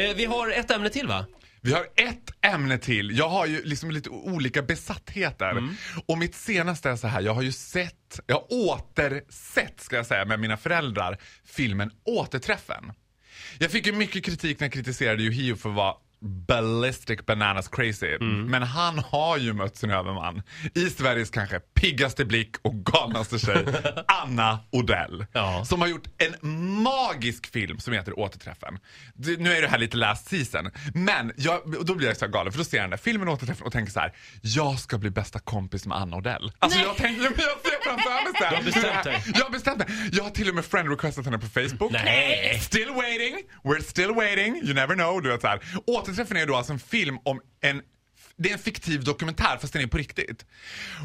Eh, vi har ett ämne till va? Vi har ett ämne till. Jag har ju liksom lite olika besattheter. Mm. Och mitt senaste är så här, jag har ju sett, jag har återsett ska jag säga med mina föräldrar filmen Återträffen. Jag fick ju mycket kritik när jag kritiserade Yohio för att vara ballistic bananas crazy. Mm. Men han har ju mött sin överman i Sveriges kanske piggaste blick och galnaste tjej, Anna Odell. Ja. Som har gjort en magisk film som heter Återträffen. Nu är det här lite last season. Men jag, då blir jag så galen för då ser jag den där filmen Återträffen och tänker så här. Jag ska bli bästa kompis med Anna Odell. Alltså jag tänker, jag ser framför mig så här. Du har bestämt dig. Jag har bestämt mig. Jag har till och med friend requestat henne på Facebook. Nej. Still waiting, we're still waiting, you never know. Du vet, så här. Återträffen är då alltså en film om en det är en fiktiv dokumentär fast den är på riktigt.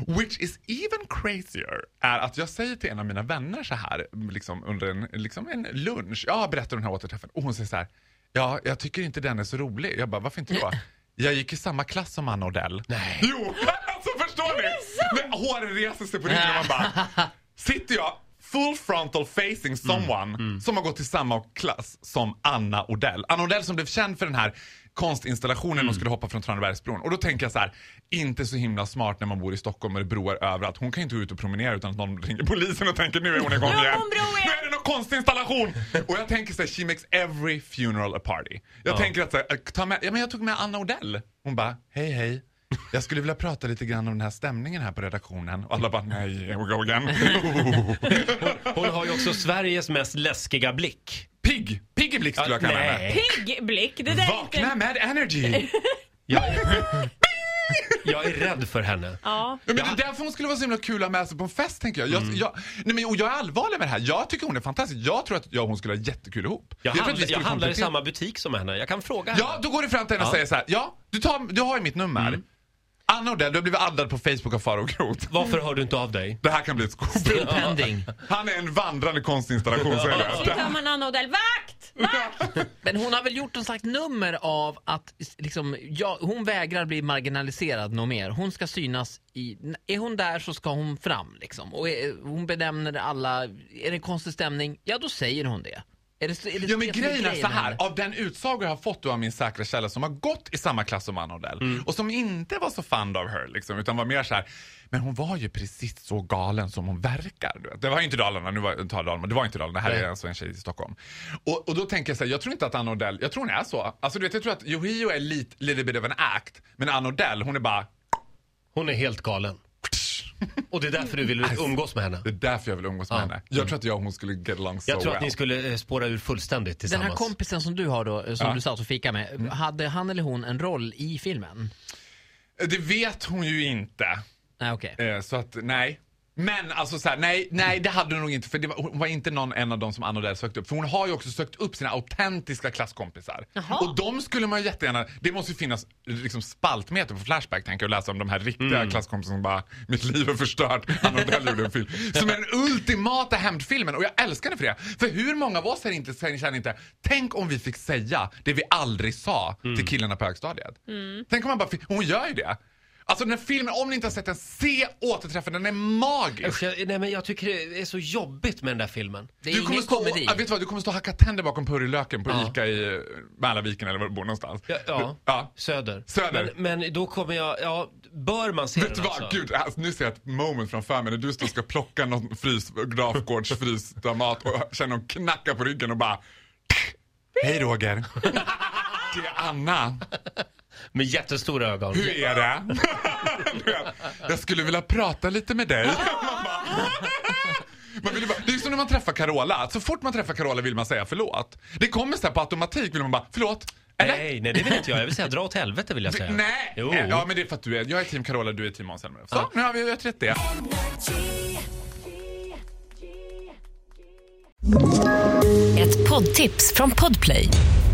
Which is even crazier är att jag säger till en av mina vänner så här liksom under en, liksom en lunch. Jag berättar om den här återträffen och hon säger så här. Ja, jag tycker inte den är så rolig. Jag bara, varför inte då? Jag gick i samma klass som Anna Odell. Nej. Jo, alltså förstår ni? Men håren reser sig på ryggen och man bara, sitter jag full frontal facing someone som har gått i samma klass som Anna Odell. Anna Odell som blev känd för den här konstinstallationen och skulle hoppa från Tranebergsbron. Och då tänker jag så här, inte så himla smart när man bor i Stockholm och det broar överallt. Hon kan ju inte gå ut och promenera utan att någon ringer polisen och tänker nu är hon igång hon igen. Nu är det någon konstinstallation! och jag tänker så här, she makes every funeral a party. Jag Ja. tänker att så här, ta med, ja men jag tog med Anna Odell. Hon bara, hej hej. Jag skulle vilja prata lite grann om den här stämningen här på redaktionen. Och alla bara, nej, here we go again. Hon har ju också Sveriges mest läskiga blick. Pigg! Pigg i blick skulle jag kalla henne. nej. Pigg blick. Det där är Vakna inte... med energy! Jag, jag är rädd för henne. Ja. Men det är därför hon skulle vara så himla kul att ha med sig på en fest tänker jag. Jag, Mm. jag, nej, men, och jag är allvarlig med det här. Jag tycker hon är fantastisk. Jag tror att jag och hon skulle ha jättekul ihop. Jag, tror att vi jag skulle handlar i komplettera- samma butik som henne. Jag kan fråga henne. Ja, då går du fram till henne och Ja. säger så här. Ja, du, tar, du har ju mitt nummer. Anna Odell, du har blivit addad på Facebook av Farao Groth. Varför hör du inte av dig? Det här kan bli ett scoop. Pending. Han är en vandrande konstinstallation, så är Så tar det. man Anna Odell. Vakt! Vakt! Men hon har väl gjort en slags nummer av att liksom, ja, hon vägrar bli marginaliserad något mer. Hon ska synas i... Är hon där så ska hon fram liksom. Och är, hon benämner alla... Är det en konstig stämning? Ja, då säger hon det. Är det, är det Ja men grejen är så här, av den utsago jag har fått av min säkra källa som har gått i samma klass som Anna Odell Mm. och som inte var så fond av her liksom, utan var mer så här. men hon var ju precis så galen som hon verkar. Du vet. Det var inte Dalarna, nu var tar Dalarna, det var inte Dalarna, det här Nej. är alltså en tjej i Stockholm. Och, och då tänker jag så här, jag tror inte att Anna Odell, jag tror hon är så. Alltså du vet, jag tror att Yohio är lite, little bit of an act, men Anna Odell hon är bara, Hon är helt galen. Och det är därför du vill umgås med henne. det är därför jag vill umgås med Ja. henne. Jag tror att jag och hon skulle get along so Jag tror well. att ni skulle eh, spåra ur fullständigt Den tillsammans. här kompisen som du har då, som Ja. Mm. du satt och fika med, hade han eller hon en roll i filmen? Det vet hon ju inte. Nej, okej. Eh, så att nej. Men alltså så här, nej, nej det hade hon nog inte för det var, hon var inte någon en av dem som Anna Odell sökte upp. För hon har ju också sökt upp sina autentiska klasskompisar. Jaha. Och de skulle man ju jättegärna, det måste ju finnas liksom spaltmeter på Flashback tänker jag och läsa om de här riktiga klasskompisarna som bara, mitt liv är förstört, Anna Odell gjorde en film. Som är den ultimata hämndfilmen och jag älskar det för det. För hur många av oss här inte, känner inte, tänk om vi fick säga det vi aldrig sa till killarna på högstadiet. Tänk om man bara, fick- hon gör ju det. Alltså den här filmen, om ni inte har sett den, se återträffen, den är magisk. Usch, jag, nej, men jag tycker det är så jobbigt med den där filmen. Det är Du kommer, ingen stå, komedi. vet du vad, du kommer stå och hacka tänder bakom purjolöken på Ja. Ica i eh, Mälarviken eller var du bor någonstans. Ja, ja. ja. Söder. Söder. Men, men då kommer jag, ja, bör man se Vet du den vad, alltså? gud, alltså, nu ser jag ett moment framför mig när du står och ska plocka någon frys, Grafgårds mat och känner någon knacka på ryggen och bara Hej Roger. Det är Anna. Med jättestora ögon. Hur är det? Jag skulle vilja prata lite med dig. Man vill bara, det är som när man träffar Carola. Så fort man träffar Carola vill man säga förlåt. Det kommer så här på automatik vill man bara förlåt. Eller? Nej, nej det vill inte jag. Jag vill säga dra åt helvete vill jag säga. Nej! Jo. Ja men det är för att du är, jag är team Carola, du är team Måns Zelmerlöw. Så, nu har vi utrett det. Ett poddtips från Podplay.